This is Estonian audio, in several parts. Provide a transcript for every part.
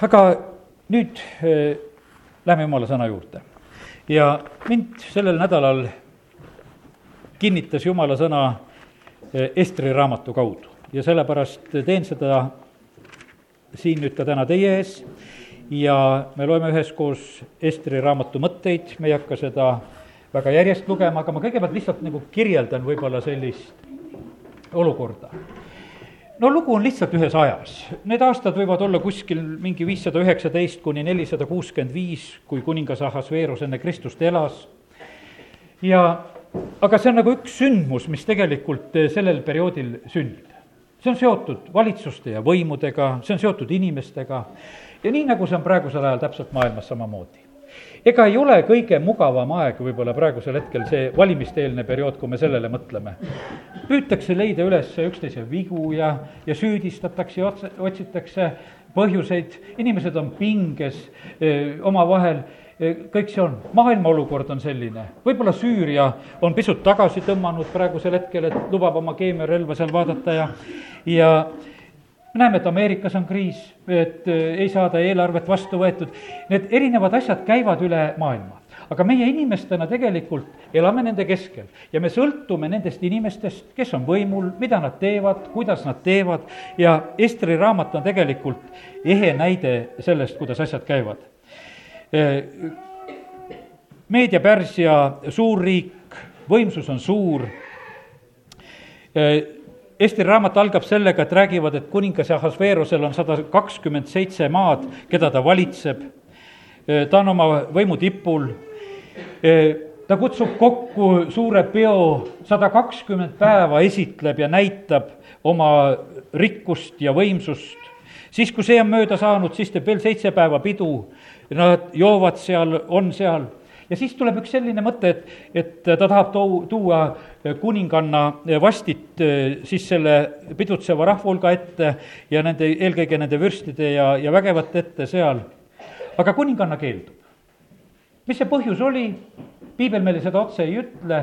aga nüüd äh, lähme jumala sõna juurde. ja mind sellel nädalal kinnitas jumala sõna äh, Estri raamatu kaudu. Ja sellepärast teen seda siin nüüd ka täna teie ees. Ja me loeme üheskoos Estri raamatu mõtteid, me ei hakka seda väga järjest lugema, aga ma kõigepealt lihtsalt nagu kirjeldan võib-olla sellist olukorda no lugu on lihtsalt ühes ajas. Need aastad võivad olla kuskil mingi viissada üheksateist kuni nelisada kuuskümmend viis, kui kuningas Ahasveerus enne Kristust elas. ja aga see on nagu üks sündmus, mis tegelikult sellel perioodil sünnib. see on seotud valitsuste ja võimudega, see on seotud inimestega ja nii, nagu see on praegusel ajal täpselt maailmas samamoodi ega ei ole kõige mugavam aeg võib-olla praegusel hetkel see valimiste-eelne periood, kui me sellele mõtleme. püütakse leida üles üksteise vigu ja, ja süüdistatakse ja otse, otsitakse põhjuseid, inimesed on pinges omavahel. Kõik see on, maailma olukord on selline, võib-olla Süüria on pisut tagasi tõmmanud praegusel hetkel, et lubab oma keemiarelva seal vaadata ja, ja me näeme, et Ameerikas on kriis, et äh, ei saada eelarvet vastu võetud, need erinevad asjad käivad üle maailma. aga meie inimestena tegelikult elame nende keskel ja me sõltume nendest inimestest, kes on võimul, mida nad teevad, kuidas nad teevad ja Estri raamat on tegelikult ehe näide sellest, kuidas asjad käivad. Äh, Meedia Pärsia suurriik, võimsus on suur äh, Eesti raamat algab sellega, et räägivad, et kuningas Ahasveerosel on sada kakskümmend seitse maad, keda ta valitseb. ta on oma võimu tipul. ta kutsub kokku suure peo, sada kakskümmend päeva esitleb ja näitab oma rikkust ja võimsust. siis, kui see on mööda saanud, siis teeb veel seitse päeva pidu. Nad joovad seal, on seal ja siis tuleb üks selline mõte, et, et ta tahab tou-, tuua kuninganna vastit eh, siis selle pidutseva rahva hulga ette ja nende, eelkõige nende vürstide ja, ja vägevate ette seal. aga kuninganna keeldub. mis see põhjus oli? piibel meile seda otse ei ütle,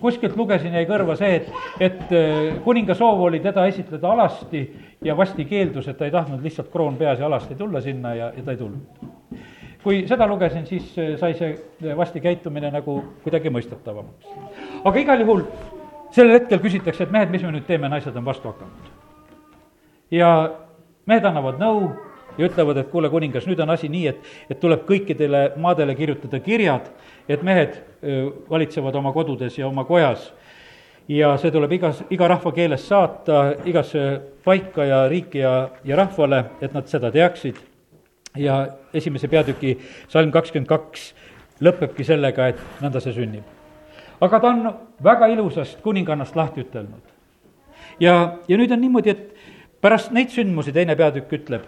kuskilt lugesin, jäi kõrva see, et, et eh, kuninga soov oli teda esitleda alasti ja vasti keeldus, et ta ei tahtnud lihtsalt kroon peas ja alasti tulla sinna ja, ja ta ei tulnud kui seda lugesin, siis äh, sai see äh, vasti käitumine nagu kuidagi mõistetavamaks. aga igal juhul sellel hetkel küsitakse, et mehed, mis me nüüd teeme, naised on vastu hakanud. ja mehed annavad nõu ja ütlevad, et kuule, kuningas, nüüd on asi nii, et, et tuleb kõikidele maadele kirjutada kirjad, et mehed äh, valitsevad oma kodudes ja oma kojas ja see tuleb igas, iga rahva keeles saata igasse paika ja riiki ja, ja rahvale, et nad seda teaksid ja esimese peatüki salm kakskümmend kaks lõpebki sellega, et nõnda see sünnib. aga ta on väga ilusast kuningannast lahti ütelnud. ja, ja nüüd on niimoodi, et pärast neid sündmusi teine peatükk ütleb,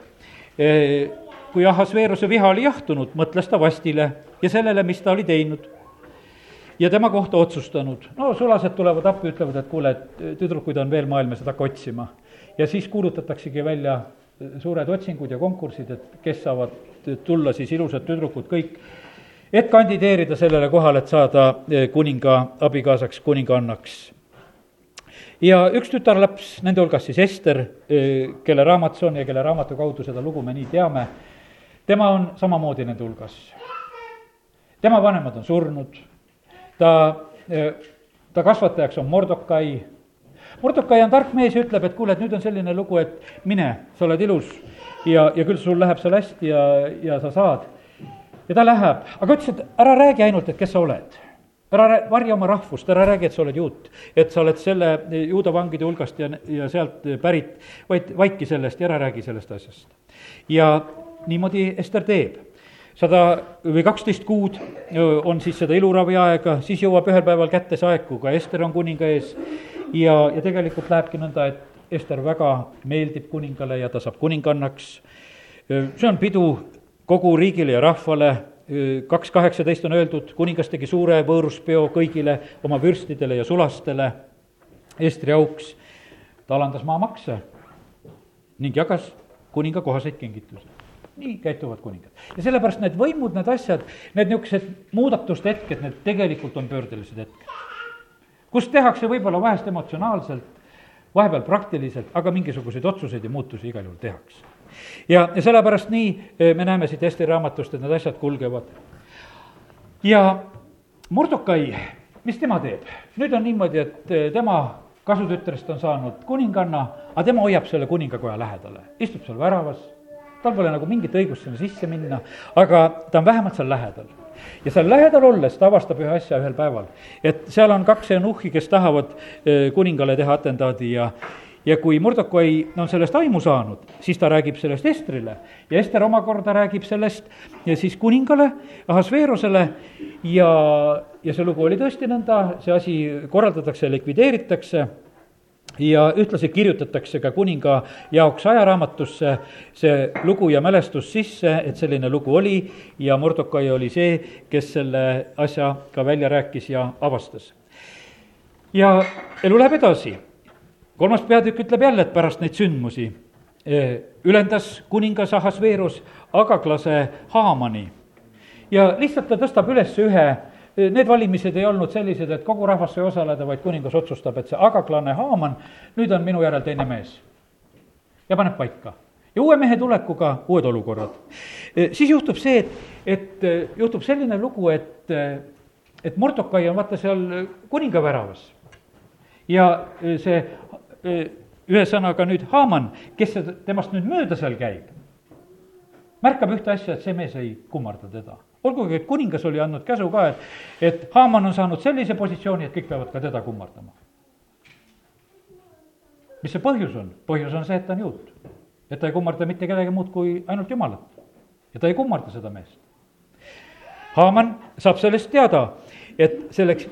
e, kui Ahasveeruse viha oli jahtunud, mõtles ta vastile ja sellele, mis ta oli teinud. ja tema kohta otsustanud, no sulased tulevad appi, ütlevad, et kuule, et tüdrukuid on veel maailmas, et hakka otsima. ja siis kuulutataksegi välja suured otsingud ja konkursid, et kes saavad tulla siis ilusad tüdrukud kõik, et kandideerida sellele kohale, et saada eh, kuninga abikaasaks, kuningannaks. ja üks tütarlaps, nende hulgas siis Ester, eh, kelle raamat see on ja kelle raamatu kaudu seda lugu me nii teame, tema on samamoodi nende hulgas. tema vanemad on surnud, ta, eh, ta kasvatajaks on Mordokai Mordokai on tark mees ja ütleb, et kuule, et nüüd on selline lugu, et mine, sa oled ilus. Ja, ja küll sul läheb seal hästi ja, ja sa saad. ja ta läheb, aga ütles, et ära räägi ainult, et kes sa oled. ära varja oma rahvust, ära räägi, et sa oled juut, et sa oled selle juuda vangide hulgast ja, ja sealt pärit, vaid vaiki sellest ja ära räägi sellest asjast. ja niimoodi Ester teeb. Sada või kaksteist kuud on siis seda iluravi aega, siis jõuab ühel päeval kätte see aeg, kui ka Ester on kuninga ees ja, ja tegelikult lähebki nõnda, et Ester väga meeldib kuningale ja ta saab kuningannaks. see on pidu kogu riigile ja rahvale, kaks kaheksateist on öeldud, kuningas tegi suure võõruspeo kõigile oma vürstidele ja sulastele Estri auks. ta alandas maamakse ning jagas kuninga kohaseid kingitusi nii käituvad kuningad. ja sellepärast need võimud, need asjad, need niisugused muudatuste hetked, need tegelikult on pöördelised hetked kus tehakse võib-olla vahest emotsionaalselt, vahepeal praktiliselt, aga mingisuguseid otsuseid ja muutusi igal juhul tehakse. ja, ja sellepärast nii eh, me näeme siit Eesti raamatust, et need asjad kulgevad. ja Mordokai, mis tema teeb? nüüd on niimoodi, et eh, tema kasutütrest on saanud kuninganna, aga tema hoiab selle kuningakoja lähedale, istub seal väravas, tal pole nagu mingit õigust sinna sisse minna, aga ta on vähemalt seal lähedal ja seal lähedal olles ta avastab ühe asja ühel päeval, et seal on kaks eunuhhi, kes tahavad eh, kuningale teha atendaadi ja ja kui Mordokoi on sellest aimu saanud, siis ta räägib sellest Estrile. Ja Ester omakorda räägib sellest ja siis kuningale, Ahasveerosele ja, ja see lugu oli tõesti nõnda, see asi korraldatakse, likvideeritakse ja ühtlasi kirjutatakse ka kuninga jaoks ajaraamatusse see lugu ja mälestus sisse, et selline lugu oli ja Mordokai oli see, kes selle asja ka välja rääkis ja avastas. ja elu läheb edasi kolmas peatükk ütleb jälle, et pärast neid sündmusi eh, ülendas kuningas Ahasveerus Agaklase Haamani ja lihtsalt ta tõstab üles ühe, need valimised ei olnud sellised, et kogu rahvas sai osaleda, vaid kuningas otsustab, et see Agaklane Haaman, nüüd on minu järel teine mees. ja paneb paika. ja uue mehe tulekuga uued olukorrad. Siis juhtub see, et, et juhtub selline lugu, et, et Mordokai on vaata seal kuninga väravas. ja see ühesõnaga nüüd Haaman, kes temast nüüd mööda seal käib, märkab ühte asja, et see mees ei kummarda teda. Olgugi, et kuningas oli andnud käsu ka, et, et Haaman on saanud sellise positsiooni, et kõik peavad ka teda kummardama. mis see põhjus on? põhjus on see, et ta on juut. et ta ei kummarda mitte kedagi muud kui ainult Jumalat. ja ta ei kummarda seda meest. Haaman saab sellest teada, et selleks,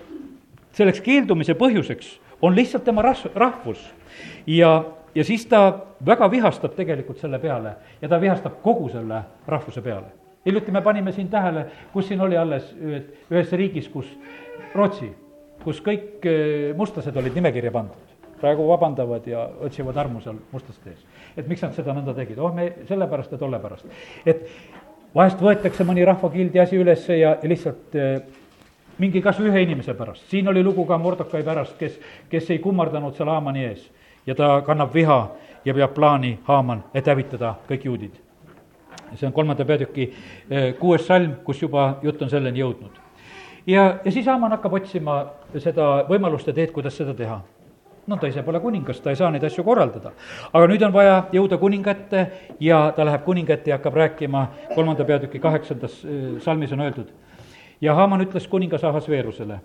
selleks keeldumise põhjuseks on lihtsalt tema ras-, rahvus. ja, ja siis ta väga vihastab tegelikult selle peale ja ta vihastab kogu selle rahvuse peale. Hiljuti me panime siin tähele, kus siin oli alles ühes riigis, kus, Rootsi, kus kõik eh, mustlased olid nimekirja pandud. praegu vabandavad ja otsivad armu seal mustlaste ees. et miks nad seda nõnda tegid, oh me sellepärast ja tolle pärast. et vahest võetakse mõni rahvakildi asi ülesse ja, ja lihtsalt eh, mingi kas või ühe inimese pärast, siin oli lugu ka Mordokai pärast, kes, kes ei kummardanud seal Haamani ees ja ta kannab viha ja peab plaani, Haaman, et hävitada kõik juudid. See on kolmanda peatüki eh, kuues salm, kus juba jutt on selleni jõudnud. ja, ja siis Haaman hakkab otsima seda võimalust ja teed, kuidas seda teha no ta ise pole kuningas, ta ei saa neid asju korraldada. aga nüüd on vaja jõuda kuninga ette ja ta läheb kuninga ette ja hakkab rääkima, kolmanda peatüki kaheksandas eh, salmis on öeldud ja Haaman ütles kuningas Ahasveerusele,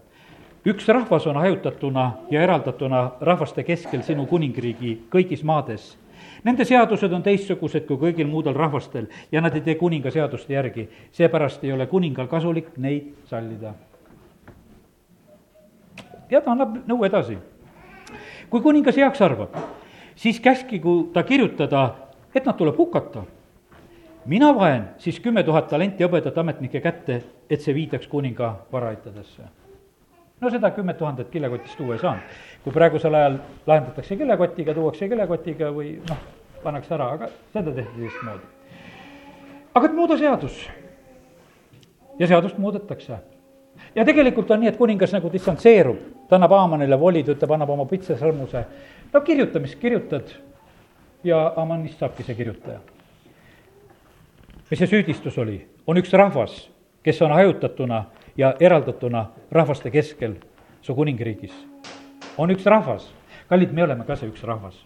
üks rahvas on hajutatuna ja eraldatuna rahvaste keskel sinu kuningriigi kõigis maades. Nende seadused on teistsugused kui kõigil muudel rahvastel ja nad ei tee kuninga seaduste järgi, seepärast ei ole kuningal kasulik neid sallida. ja ta annab nõu edasi. kui kuningas heaks arvab, siis käskigu ta kirjutada, et nad tuleb hukata mina vaen siis kümme tuhat talenti hõbedat ametnike kätte, et see viidaks kuninga varaaitadesse. No seda kümmet tuhandet kilekotist tuua ei saanud. kui praegusel ajal lahendatakse kilekotiga, tuuakse kilekotiga või noh, pannakse ära, aga seda tehti teistmoodi. aga et muuda seadus. ja seadust muudetakse. ja tegelikult on nii, et kuningas nagu distantseerub, ta annab Aamanile voli, ta ütleb, annab oma pitsasõrmuse. no kirjuta, mis kirjutad ja Amanist saabki see kirjutaja mis see süüdistus oli, on üks rahvas, kes on hajutatuna ja eraldatuna rahvaste keskel su kuningriigis. on üks rahvas, kallid, me oleme ka see üks rahvas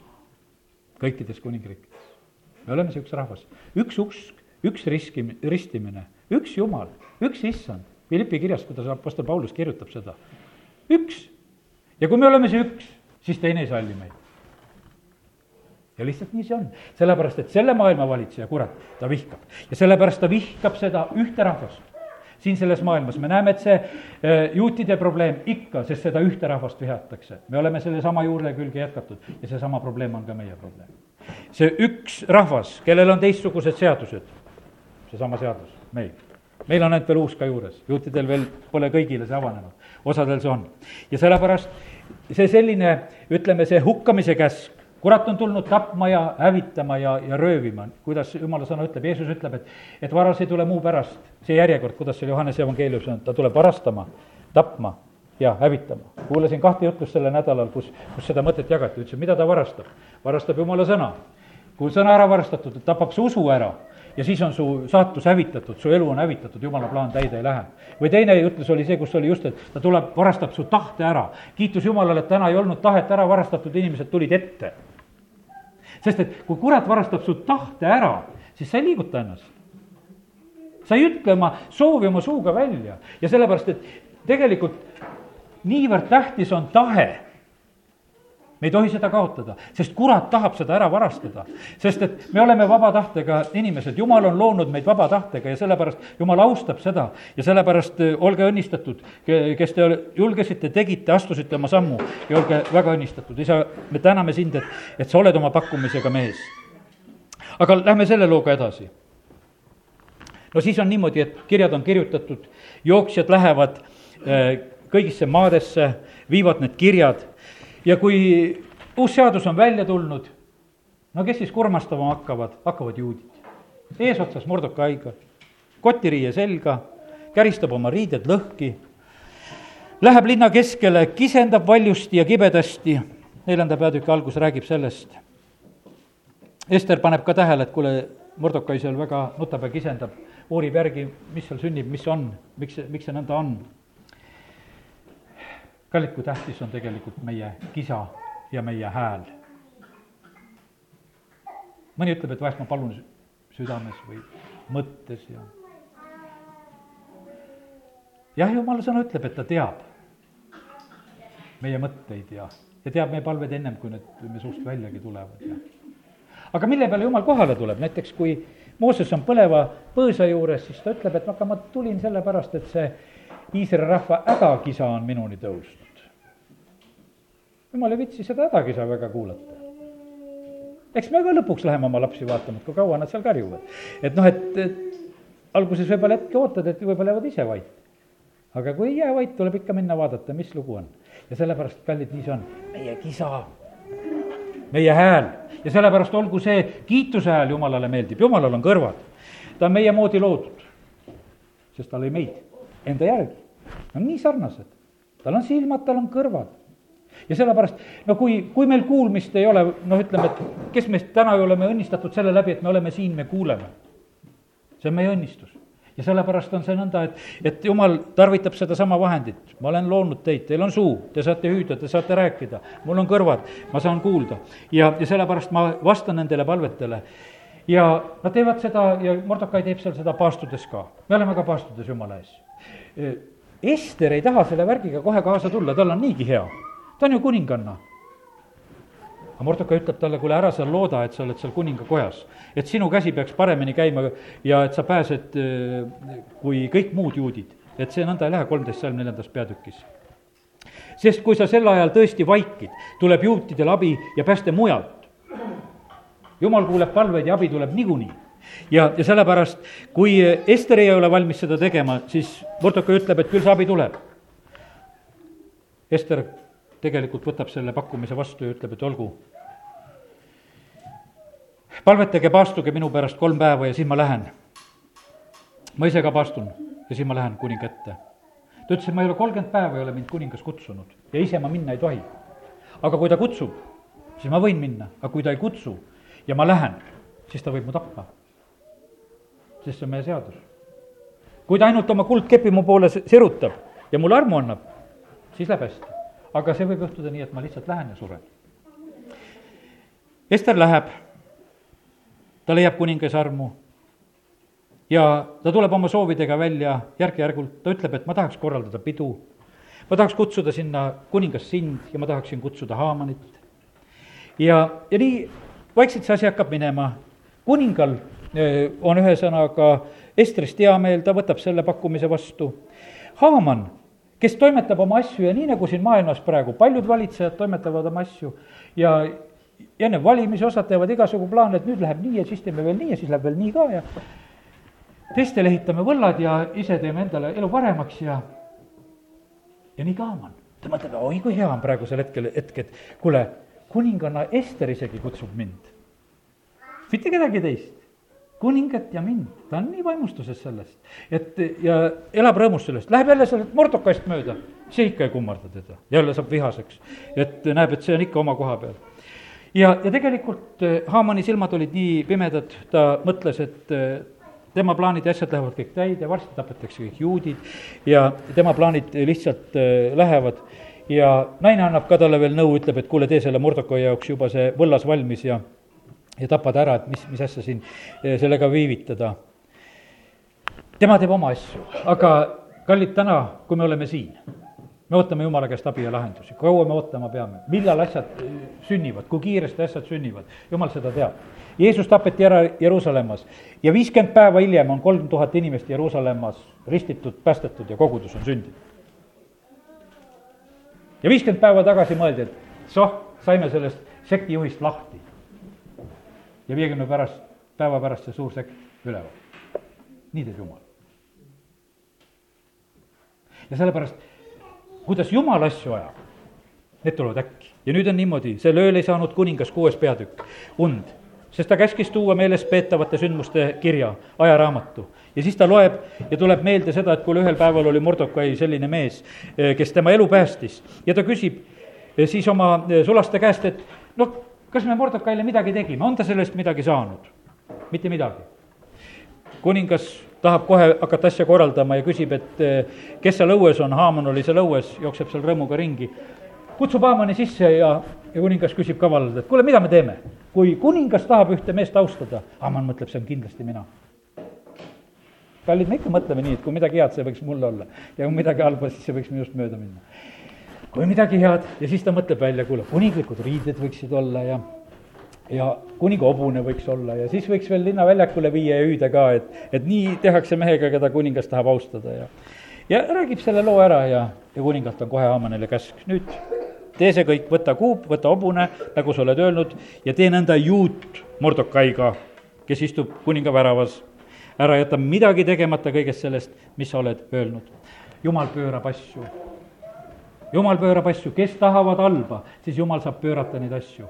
kõikides kuningriikides. me oleme see üks rahvas, üks usk, üks riski, ristimine, üks Jumal, üks issand. Philippi kirjas, kuidas Apostel Paulus kirjutab seda, üks. ja kui me oleme see üks, siis teine ei salli meid ja lihtsalt nii see on, sellepärast et selle maailma valitseja, kurat, ta vihkab ja sellepärast ta vihkab seda ühte rahvast. Siin selles maailmas me näeme, et see äh, juutide probleem ikka, sest seda ühte rahvast vihatakse. me oleme sellesama juurde külge jätkatud ja seesama probleem on ka meie probleem. see üks rahvas, kellel on teistsugused seadused, seesama seadus, meil meil on ainult veel uus ka juures, juutidel veel pole kõigile see avanenud, osadel see on. ja sellepärast see selline, ütleme, see hukkamise käsk kurat on tulnud tapma ja hävitama ja, ja röövima, kuidas jumala sõna ütleb, Jeesus ütleb, et, et varas ei tule muu pärast. see järjekord, kuidas seal Johannese evangeeliumis on, ta tuleb varastama, tapma ja hävitama. kuulasin kahte jutlust sellel nädalal, kus, kus seda mõtet jagati, ütlesin, mida ta varastab. varastab jumala sõna, kui on ära varastatud, tapab su usu ära ja siis on su saatus hävitatud, su elu on hävitatud, jumala plaan täide ei lähe. või teine ütlus oli see, kus oli just, et ta tuleb, varastab su tahte ära. kiitus Jumalale, et täna ei olnud tahet ära varastatud, inimesed tulid ette. sest et kui kurat varastab su tahte ära, siis sa ei liiguta ennast. sa ei ütle oma soovi oma suuga välja ja sellepärast, et tegelikult niivõrd tähtis on tahe me ei tohi seda kaotada, sest kurat tahab seda ära varastada. sest et me oleme vaba tahtega inimesed, jumal on loonud meid vaba tahtega ja sellepärast jumal austab seda. ja sellepärast eh, olge õnnistatud, kes te julgesite, tegite, astusite oma sammu ja olge väga õnnistatud. isa, me täname sind, et, et sa oled oma pakkumisega mees. aga lähme selle looga edasi. no siis on niimoodi, et kirjad on kirjutatud, jooksjad lähevad eh, kõigisse maadesse, viivad need kirjad ja kui uus seadus on välja tulnud, no kes siis kurmastama hakkavad, hakkavad juudid. eesotsas Mordokaiga, kotiriie selga, käristab oma riided lõhki, läheb linna keskele, kisendab valjusti ja kibedasti, neljanda peatüki algus räägib sellest. Ester paneb ka tähele, et kuule, Mordokai seal väga nutab ja kisendab, uurib järgi, mis seal sünnib, mis on, miks miks see nõnda on kallid, kui tähtis on tegelikult meie kisa ja meie hääl. mõni ütleb, et vahest ma palun südames või mõttes ja jah, jumala sõna ütleb, et ta teab meie mõtteid ja, ja teab meie palved ennem, kui need meie suust väljagi tulevad ja aga mille peale jumal kohale tuleb, näiteks kui Mooses on põleva põõsa juures, siis ta ütleb, et aga ma tulin sellepärast, et see Iisraeli rahva hädakisa on minuni tõusnud. jumal ei viitsi seda hädakisa väga kuulata. eks me ka lõpuks läheme oma lapsi vaatama, et kui kaua nad seal karjuvad. et noh, et, et alguses võib-olla hetke ootad, et võib-olla jäävad ise vait. aga kui ei jää vait, tuleb ikka minna vaadata, mis lugu on. ja sellepärast, kallid, nii see on, meie kisa, meie hääl ja sellepärast olgu see kiituse hääl Jumalale meeldib, Jumalal on kõrvad. ta on meie moodi loodud, sest ta lõi meid enda järgi. Nad on nii sarnased, tal on silmad, tal on kõrvad. ja sellepärast, no kui, kui meil kuulmist ei ole, noh, ütleme, et kes meist täna ei ole me õnnistatud selle läbi, et me oleme siin, me kuuleme. see on meie õnnistus ja sellepärast on see nõnda, et, et jumal tarvitab sedasama vahendit. ma olen loonud teid, teil on suu, te saate hüüda, te saate rääkida, mul on kõrvad, ma saan kuulda. ja, ja sellepärast ma vastan nendele palvetele ja nad teevad seda ja Mordokai teeb seal seda paastudes ka. me oleme ka paastudes Jumala ees Ester ei taha selle värgiga kohe kaasa tulla, tal on niigi hea. ta on ju kuninganna. aga Mordoka ütleb talle, kuule, ära seal looda, et sa oled seal kuningakojas. et sinu käsi peaks paremini käima ja et sa pääsed kui kõik muud juudid. et see nõnda ei lähe, kolmteist salm neljandas peatükis. sest kui sa sel ajal tõesti vaikid, tuleb juutidel abi ja pääste mujalt. jumal kuuleb palveid ja abi tuleb niikuinii ja, ja sellepärast, kui Ester ei ole valmis seda tegema, siis Mordeka ütleb, et küll see abi tuleb. Ester tegelikult võtab selle pakkumise vastu ja ütleb, et olgu. palvetage, paastuge minu pärast kolm päeva ja siis ma lähen. ma ise ka paastun ja siis ma lähen kuninga ette. ta ütles, et ma ei ole kolmkümmend päeva ei ole mind kuningas kutsunud ja ise ma minna ei tohi. aga kui ta kutsub, siis ma võin minna, aga kui ta ei kutsu ja ma lähen, siis ta võib mu tappa sest see on meie seadus. kui ta ainult oma kuldkepi mu poole sirutab ja mulle armu annab, siis läheb hästi. aga see võib juhtuda nii, et ma lihtsalt lähen ja suren. Ester läheb, ta leiab kuningas armu ja ta tuleb oma soovidega välja järk-järgult, ta ütleb, et ma tahaks korraldada pidu, ma tahaks kutsuda sinna kuningas sind ja ma tahaksin kutsuda Haamanit. ja, ja nii vaikselt see asi hakkab minema, kuningal on ühesõnaga Estrist hea meel, ta võtab selle pakkumise vastu. Haaman, kes toimetab oma asju ja nii, nagu siin maailmas praegu paljud valitsejad toimetavad oma asju ja ja enne valimisi osad teevad igasugu plaane, et nüüd läheb nii ja siis teeme veel nii ja siis läheb veel nii ka ja teistele ehitame võllad ja ise teeme endale elu paremaks ja ja nii ka Haaman. ta mõtleb, oi kui hea on praegusel hetkel hetk, et kuule, kuninganna Ester isegi kutsub mind. mitte kedagi teist kuningat ja mind, ta on nii vaimustuses sellest, et ja elab rõõmus sellest, läheb jälle sellest Mordokast mööda, see ikka ei kummarda teda, jälle saab vihaseks. et näeb, et see on ikka oma koha peal. ja, ja tegelikult eh, Haamani silmad olid nii pimedad, ta mõtles, et eh, tema plaanid ja asjad lähevad kõik täide, varsti tapetakse kõik juudid ja tema plaanid lihtsalt eh, lähevad. Ja naine annab ka talle veel nõu, ütleb, et kuule, tee selle Mordokoi jaoks juba see võllas valmis ja ja tapa ta ära, et mis, mis asja siin sellega viivitada. tema teeb oma asju, aga kallid, täna, kui me oleme siin me ootame Jumala käest abi ja lahendusi, kaua me ootama peame, millal asjad äh, sünnivad, kui kiiresti asjad sünnivad, Jumal seda teab. Jeesus tapeti ära Jeruusalemmas ja viiskümmend päeva hiljem on kolm tuhat inimest Jeruusalemmas ristitud, päästetud ja kogudus on sündinud. ja viiskümmend päeva tagasi mõeldi, et soh, saime sellest sektijuhist lahti. Ja viiekümne pärast, päeva pärast see suur sekt üleval. nii teeb Jumal. ja sellepärast kuidas jumal asju ajab, need tulevad äkki. ja nüüd on niimoodi, sel ööl ei saanud kuningas kuues peatükk und, sest ta käskis tuua meeles peetavate sündmuste kirja, ajaraamatu. ja siis ta loeb ja tuleb meelde seda, et kuule, ühel päeval oli Mordokai selline mees, eh, kes tema elu päästis ja ta küsib eh, siis oma eh, sulaste käest, et noh, kas me Mordokaile midagi tegime, on ta sellest midagi saanud? mitte midagi. kuningas tahab kohe hakata asja korraldama ja küsib, et eh, kes seal õues on, Haaman oli seal õues, jookseb seal rõõmuga ringi. kutsub Haamani sisse ja, ja kuningas küsib kavalalt, et kuule, mida me teeme? kui kuningas tahab ühte meest austada, Haaman mõtleb, see on kindlasti mina. kallid, me ikka mõtleme nii, et kui midagi head, see võiks mul olla ja kui midagi halba, siis see võiks minust mööda minna. Kui midagi head ja siis ta mõtleb välja, kuule, kuninglikud riided võiksid olla ja ja kuninga hobune võiks olla ja siis võiks veel linnaväljakule viia ja hüüda ka, et, et nii tehakse mehega, keda kuningas tahab austada ja ja räägib selle loo ära ja, ja kuningalt on kohe Haamanile käsk, nüüd tee see kõik, võta kuup, võta hobune, nagu sa oled öelnud, ja tee nõnda juut Mordokaiga, kes istub kuninga väravas. ära jäta midagi tegemata kõigest sellest, mis sa oled öelnud. jumal pöörab asju jumal pöörab asju, kes tahavad halba, siis jumal saab pöörata neid asju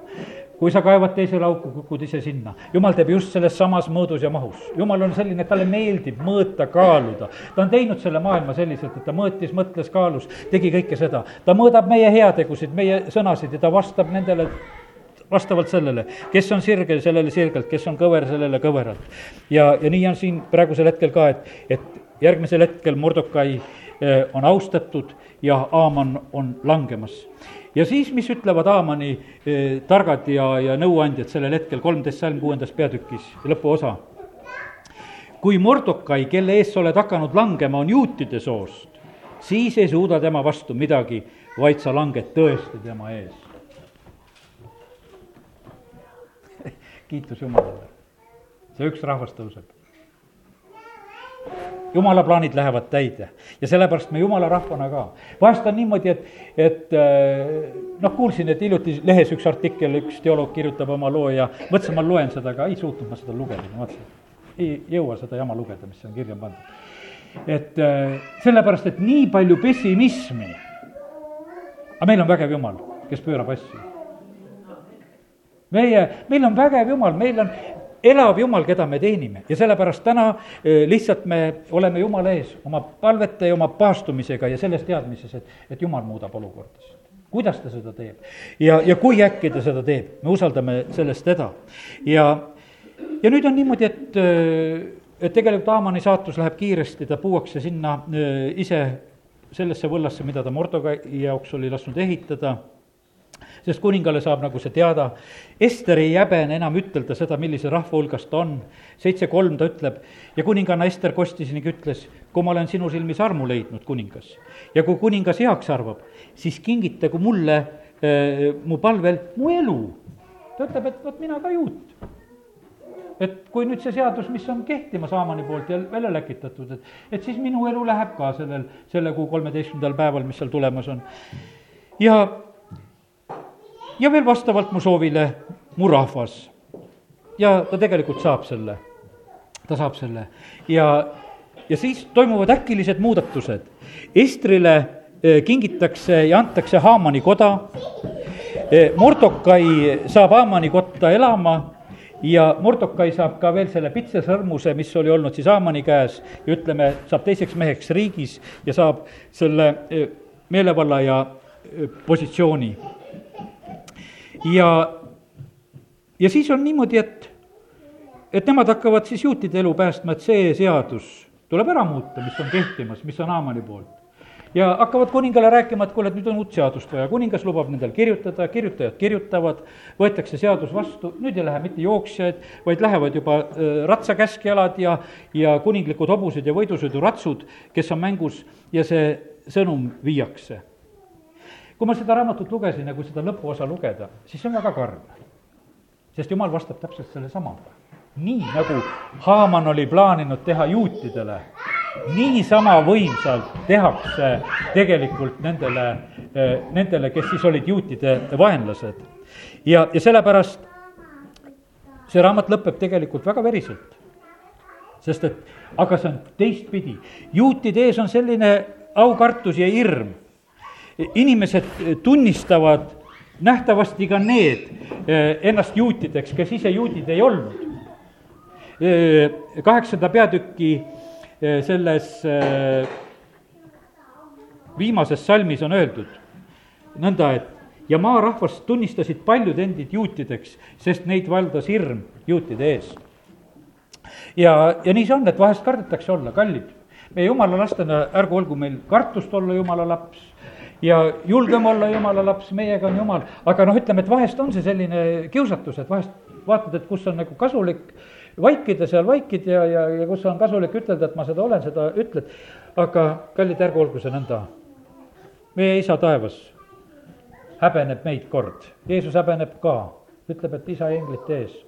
kui sa kaevad teisele auku, kukud ise sinna. jumal teeb just selles samas mõõdus ja mahus. jumal on selline, et talle meeldib mõõta, kaaluda. ta on teinud selle maailma selliselt, et ta mõõtis, mõtles, kaalus, tegi kõike seda. ta mõõdab meie heategusid, meie sõnasid ja ta vastab nendele vastavalt sellele, kes on sirge, sellele sirgelt, kes on kõver, sellele kõveralt. ja, ja nii on siin praegusel hetkel ka, et, et järgmisel hetkel Mordokai eh, on austatud ja Aaman on langemas ja siis, mis ütlevad Haamani eh, targad ja, ja nõuandjad sellel hetkel, kolmteist salm kuuendas peatükis, lõpuosa. kui Mordokai, kelle ees sa oled hakanud langema, on juutide soost, siis ei suuda tema vastu midagi, vaid sa langed tõesti tema ees. kiitus Jumalale, see üks rahvas tõuseb jumala plaanid lähevad täide ja sellepärast me jumala rahvana ka. vahest on niimoodi, et, et äh, noh, kuulsin, et hiljuti lehes üks artikkel, üks teoloog kirjutab oma loo ja mõtlesin, ma loen seda, aga ei suutnud ma seda lugeda, ma mõtlesin, ei jõua seda jama lugeda, mis on kirja pandud. et äh, sellepärast, et nii palju pessimismi, aga meil on vägev jumal, kes pöörab asju meie, meil on vägev jumal, meil on, elav Jumal, keda me teenime ja sellepärast täna eh, lihtsalt me oleme Jumala ees oma palvete ja oma paastumisega ja selles teadmises, et, et Jumal muudab olukordasid. kuidas ta seda teeb ja, ja kui äkki ta seda teeb, me usaldame sellest teda. ja, ja nüüd on niimoodi, et, eh, et tegelikult Haamani saatus läheb kiiresti, ta puuakse sinna eh, ise sellesse võllasse, mida ta Mordoga jaoks oli lasknud ehitada sest kuningale saab nagu see teada. Ester ei häbene enam ütelda seda, millise rahva hulgas ta on. seitse kolm ta ütleb ja kuninganna Ester kostis ning ütles, kui ma olen sinu silmis armu leidnud, kuningas, ja kui kuningas heaks arvab, siis kingitagu mulle äh, mu palvel mu elu. ta ütleb, et vot mina ka juut et kui nüüd see seadus, mis on kehtima Saamani poolt ja välja läkitatud, et, et siis minu elu läheb ka sellel, selle kuu kolmeteistkümnendal päeval, mis seal tulemas on. ja ja veel vastavalt mu soovile mu rahvas. ja ta tegelikult saab selle, ta saab selle. Ja, ja siis toimuvad äkilised muudatused. Estrile eh, kingitakse ja antakse Haamani koda, eh, Mordokai saab Haamani kotta elama ja Mordokai saab ka veel selle pitsesõrmuse, mis oli olnud siis Haamani käes. Ütleme, saab teiseks meheks riigis ja saab selle eh, meelevalla ja positsiooni ja ja siis on niimoodi, et, et nemad hakkavad siis juutide elu päästma, et see seadus tuleb ära muuta, mis on kehtimas, mis on Haamani poolt. Ja hakkavad kuningale rääkima, et kuule, et nüüd on uut seadust vaja, kuningas lubab nendel kirjutada, kirjutajad kirjutavad, võetakse seadus vastu, nüüd ei lähe mitte jooksjaid, vaid lähevad juba äh, ratsakäskjalad ja, ja kuninglikud hobused ja võidusõiduratsud, kes on mängus ja see sõnum viiakse. Kui ma seda raamatut lugesin ja kui seda lõpuosa lugeda, siis see on väga karm. sest jumal vastab täpselt sellesamaga. nii nagu Haaman oli plaaninud teha juutidele niisama võimsalt tehakse tegelikult nendele, eh, nendele, kes siis olid juutide vaenlased. ja, ja sellepärast see raamat lõpeb tegelikult väga veriselt. sest et, aga see on teistpidi, juutide ees on selline aukartus ja hirm. Inimesed tunnistavad nähtavasti ka need eh, ennast juutideks, kes ise juudid ei olnud. Eh, kaheksanda peatüki Eh, selles eh, viimases salmis on öeldud nõnda, et ja maarahvast tunnistasid paljud endid juutideks, sest neid valdas hirm juutide ees. ja, ja nii see on, et vahest kardetakse olla kallid. meie jumala lastena, ärgu olgu meil kartust olla jumala laps ja julgem olla jumala laps, meiega on jumal, aga noh, ütleme, et vahest on see selline kiusatus, et vahest vaatad, et kus on nagu kasulik vaikida seal, vaikid ja, ja, ja kus on kasulik ütelda, et ma seda olen, seda ütled. aga kallid, ärgu olgu see nõnda. meie isa taevas häbeneb meid kord, Jeesus häbeneb ka, ütleb, et isa inglite ees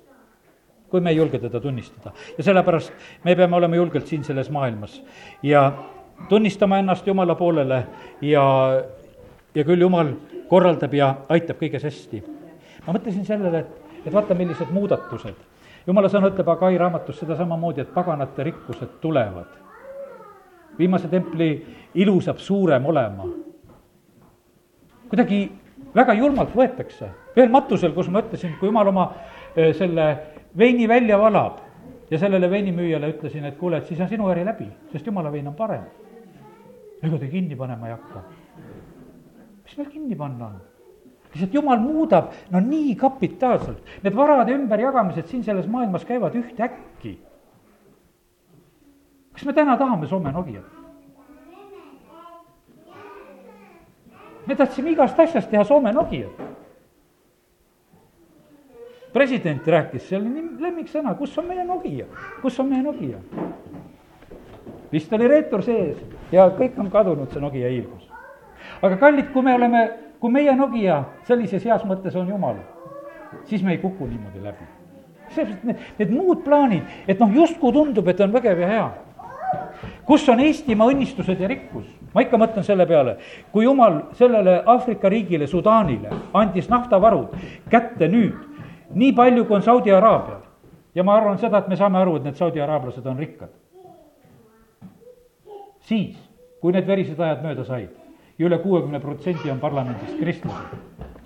kui me ei julge teda tunnistada. ja sellepärast me peame olema julgelt siin selles maailmas ja tunnistama ennast Jumala poolele ja, ja küll Jumal korraldab ja aitab kõiges hästi. ma mõtlesin sellele, et, et vaata, millised muudatused jumala sõna ütleb Agai raamatus seda samamoodi, et paganate rikkused tulevad. viimase templi ilu saab suurem olema. kuidagi väga julmalt võetakse. ühel matusel, kus ma ütlesin, kui jumal oma eh, selle veini välja valab ja sellele veinimüüjale ütlesin, et kuule, et siis on sinu äri läbi, sest jumala vein on parem. ega ta kinni panema ei hakka. Mis meil kinni panna on? lihtsalt jumal muudab no nii kapitaalselt, need varade ümberjagamised siin selles maailmas käivad ühtäkki. kas me täna tahame Soome Nokiat? me tahtsime igast asjast teha Soome Nokiat. president rääkis, see oli nii lemmiksõna, kus on meie Nokia, kus on meie Nokia? vist oli reetur sees ja kõik on kadunud, see Nokia hiilgus. Aga kallid, kui me oleme kui meie Nokia sellises heas mõttes on Jumal, siis me ei kuku niimoodi läbi. sellepärast need, need muud plaanid, et noh, justkui tundub, et on vägev ja hea. kus on Eestimaa õnnistused ja rikkus? ma ikka mõtlen selle peale, kui Jumal sellele Aafrika riigile, Sudaanile andis naftavarud kätte nüüd, nii palju, kui on Saudi Araabial. ja ma arvan seda, et me saame aru, et need Saudi araablased on rikkad. siis, kui need verised ajad mööda said ja üle kuuekümne protsendi on parlamendis kristlased,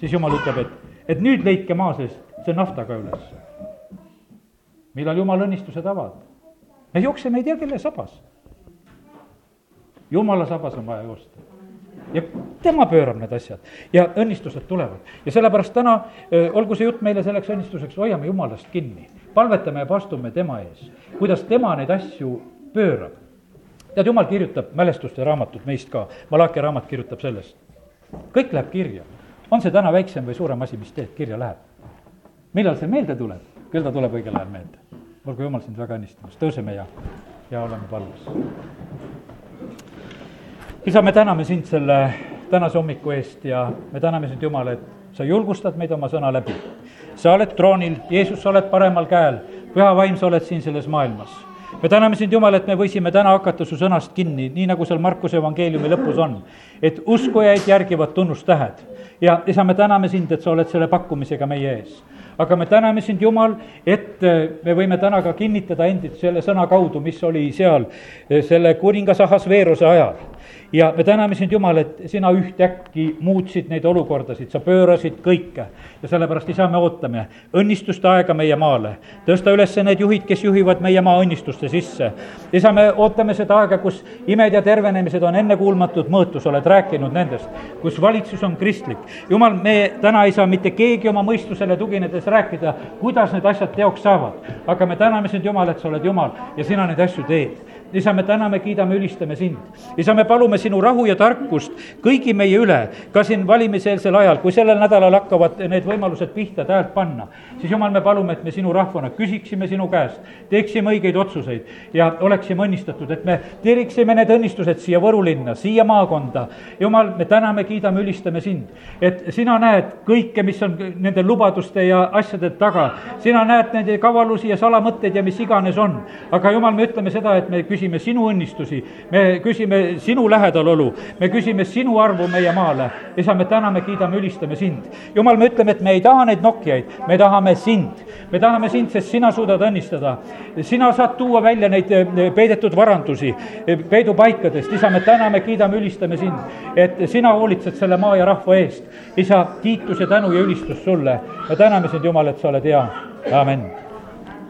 siis jumal ütleb, et, et nüüd leidke maa seest see naftaga üles. millal jumal õnnistused avab? me jookseme ei tea kelle sabas. jumala sabas on vaja joosta. ja tema pöörab need asjad ja õnnistused tulevad. ja sellepärast täna, olgu see jutt meile selleks õnnistuseks, hoiame jumalast kinni. palvetame ja pastume tema ees, kuidas tema neid asju pöörab tead, jumal kirjutab mälestuste raamatut meist ka, Malachi raamat kirjutab sellest. kõik läheb kirja. on see täna väiksem või suurem asi, mis teed, kirja läheb. millal see meelde tuleb? küll ta tuleb õigel ajal meelde. olgu jumal sind väga õnnistamas, tõuseme ja, ja oleme palves. isa, me täname sind selle tänase hommiku eest ja me täname sind, Jumal, et sa julgustad meid oma sõna läbi. sa oled troonil, Jeesus, sa oled paremal käel, püha vaim, sa oled siin selles maailmas me täname sind, Jumal, et me võisime täna hakata su sõnast kinni, nii nagu seal Markuse evangeeliumi lõpus on. et uskujaid järgivad tunnustähed ja isa, me täname sind, et sa oled selle pakkumisega meie ees. aga me täname sind, Jumal, et äh, me võime täna ka kinnitada endid selle sõna kaudu, mis oli seal äh, selle kuningas Ahasveeruse ajal ja me täname sind, Jumal, et sina ühtäkki muutsid neid olukordasid, sa pöörasid kõike. ja sellepärast, isa, me ootame õnnistuste aega meie maale. tõsta üles need juhid, kes juhivad meie maa õnnistuste sisse. isa, me ootame seda aega, kus imed ja tervenemised on ennekuulmatud mõõtu, sa oled rääkinud nendest, kus valitsus on kristlik. jumal, me täna ei saa mitte keegi oma mõistusele tuginedes rääkida, kuidas need asjad teoks saavad. aga me täname sind, Jumal, et sa oled Jumal ja sina neid asju teed isa, me täname, kiidame, ülistame sind. isa, me palume sinu rahu ja tarkust kõigi meie üle, ka siin valimiseelsel ajal, kui sellel nädalal hakkavad need võimalused pihta, häält panna. siis jumal, me palume, et me sinu rahvana küsiksime sinu käest, teeksime õigeid otsuseid ja oleksime õnnistatud, et me tiriksime need õnnistused siia Võru linna, siia maakonda. jumal, me täname, kiidame, ülistame sind, et sina näed kõike, mis on nende lubaduste ja asjade taga. sina näed nende kavalusi ja salamõtteid ja mis iganes on. aga jumal, me ütleme seda, et me küsime küsime sinu õnnistusi, me küsime sinu lähedalolu, me küsime sinu arvu meie maale. isa, me täname, kiidame, ülistame sind. jumal, me ütleme, et me ei taha neid nokjaid, me tahame sind. me tahame sind, sest sina suudad õnnistada. sina saad tuua välja neid eh, peidetud varandusi eh, peidupaikadest, isa, me täname, kiidame, ülistame sind, et sina hoolitsed selle maa ja rahva eest. isa, kiitus ja tänu ja ülistus sulle. me täname sind, Jumal, et sa oled hea, amin